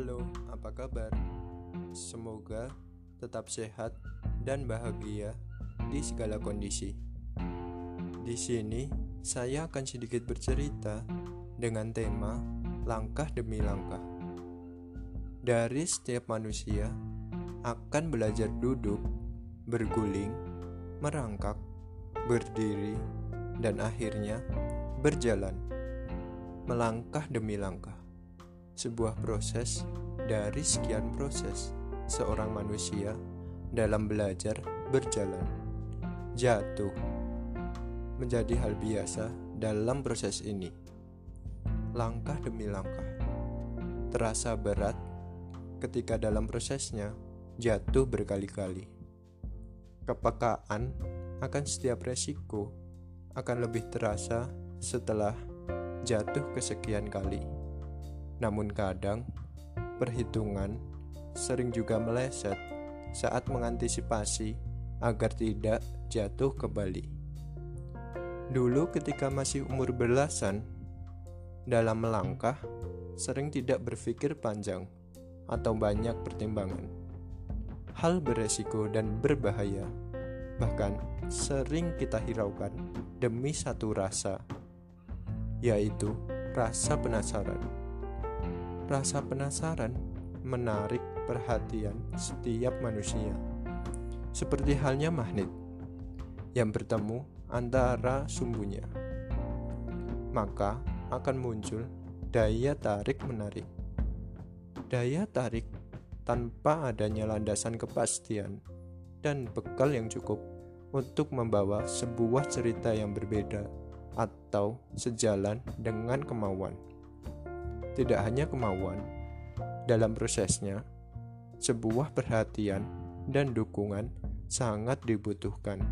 Halo, apa kabar? Semoga tetap sehat dan bahagia di segala kondisi. Di sini, saya akan sedikit bercerita dengan tema langkah demi langkah. Dari setiap manusia akan belajar duduk, berguling, merangkak, berdiri, dan akhirnya berjalan, melangkah demi langkah sebuah proses dari sekian proses seorang manusia dalam belajar berjalan. Jatuh menjadi hal biasa dalam proses ini. Langkah demi langkah terasa berat ketika dalam prosesnya jatuh berkali-kali. Kepekaan akan setiap resiko akan lebih terasa setelah jatuh kesekian kali. Namun kadang, perhitungan sering juga meleset saat mengantisipasi agar tidak jatuh kembali. Dulu ketika masih umur belasan, dalam melangkah sering tidak berpikir panjang atau banyak pertimbangan. Hal beresiko dan berbahaya bahkan sering kita hiraukan demi satu rasa, yaitu rasa penasaran. Rasa penasaran menarik perhatian setiap manusia, seperti halnya magnet yang bertemu antara sumbunya. Maka akan muncul daya tarik-menarik. Daya tarik tanpa adanya landasan kepastian dan bekal yang cukup untuk membawa sebuah cerita yang berbeda atau sejalan dengan kemauan tidak hanya kemauan, dalam prosesnya, sebuah perhatian dan dukungan sangat dibutuhkan.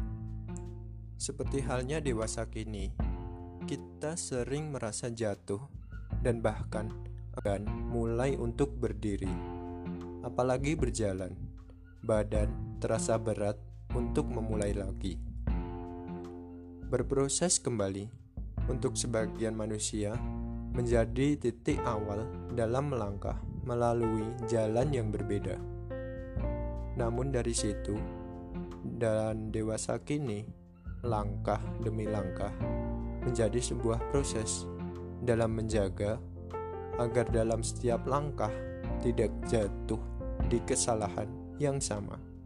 Seperti halnya dewasa kini, kita sering merasa jatuh dan bahkan akan mulai untuk berdiri, apalagi berjalan. Badan terasa berat untuk memulai lagi. Berproses kembali untuk sebagian manusia menjadi titik awal dalam melangkah melalui jalan yang berbeda. Namun dari situ dan dewasa kini, langkah demi langkah menjadi sebuah proses dalam menjaga agar dalam setiap langkah tidak jatuh di kesalahan yang sama.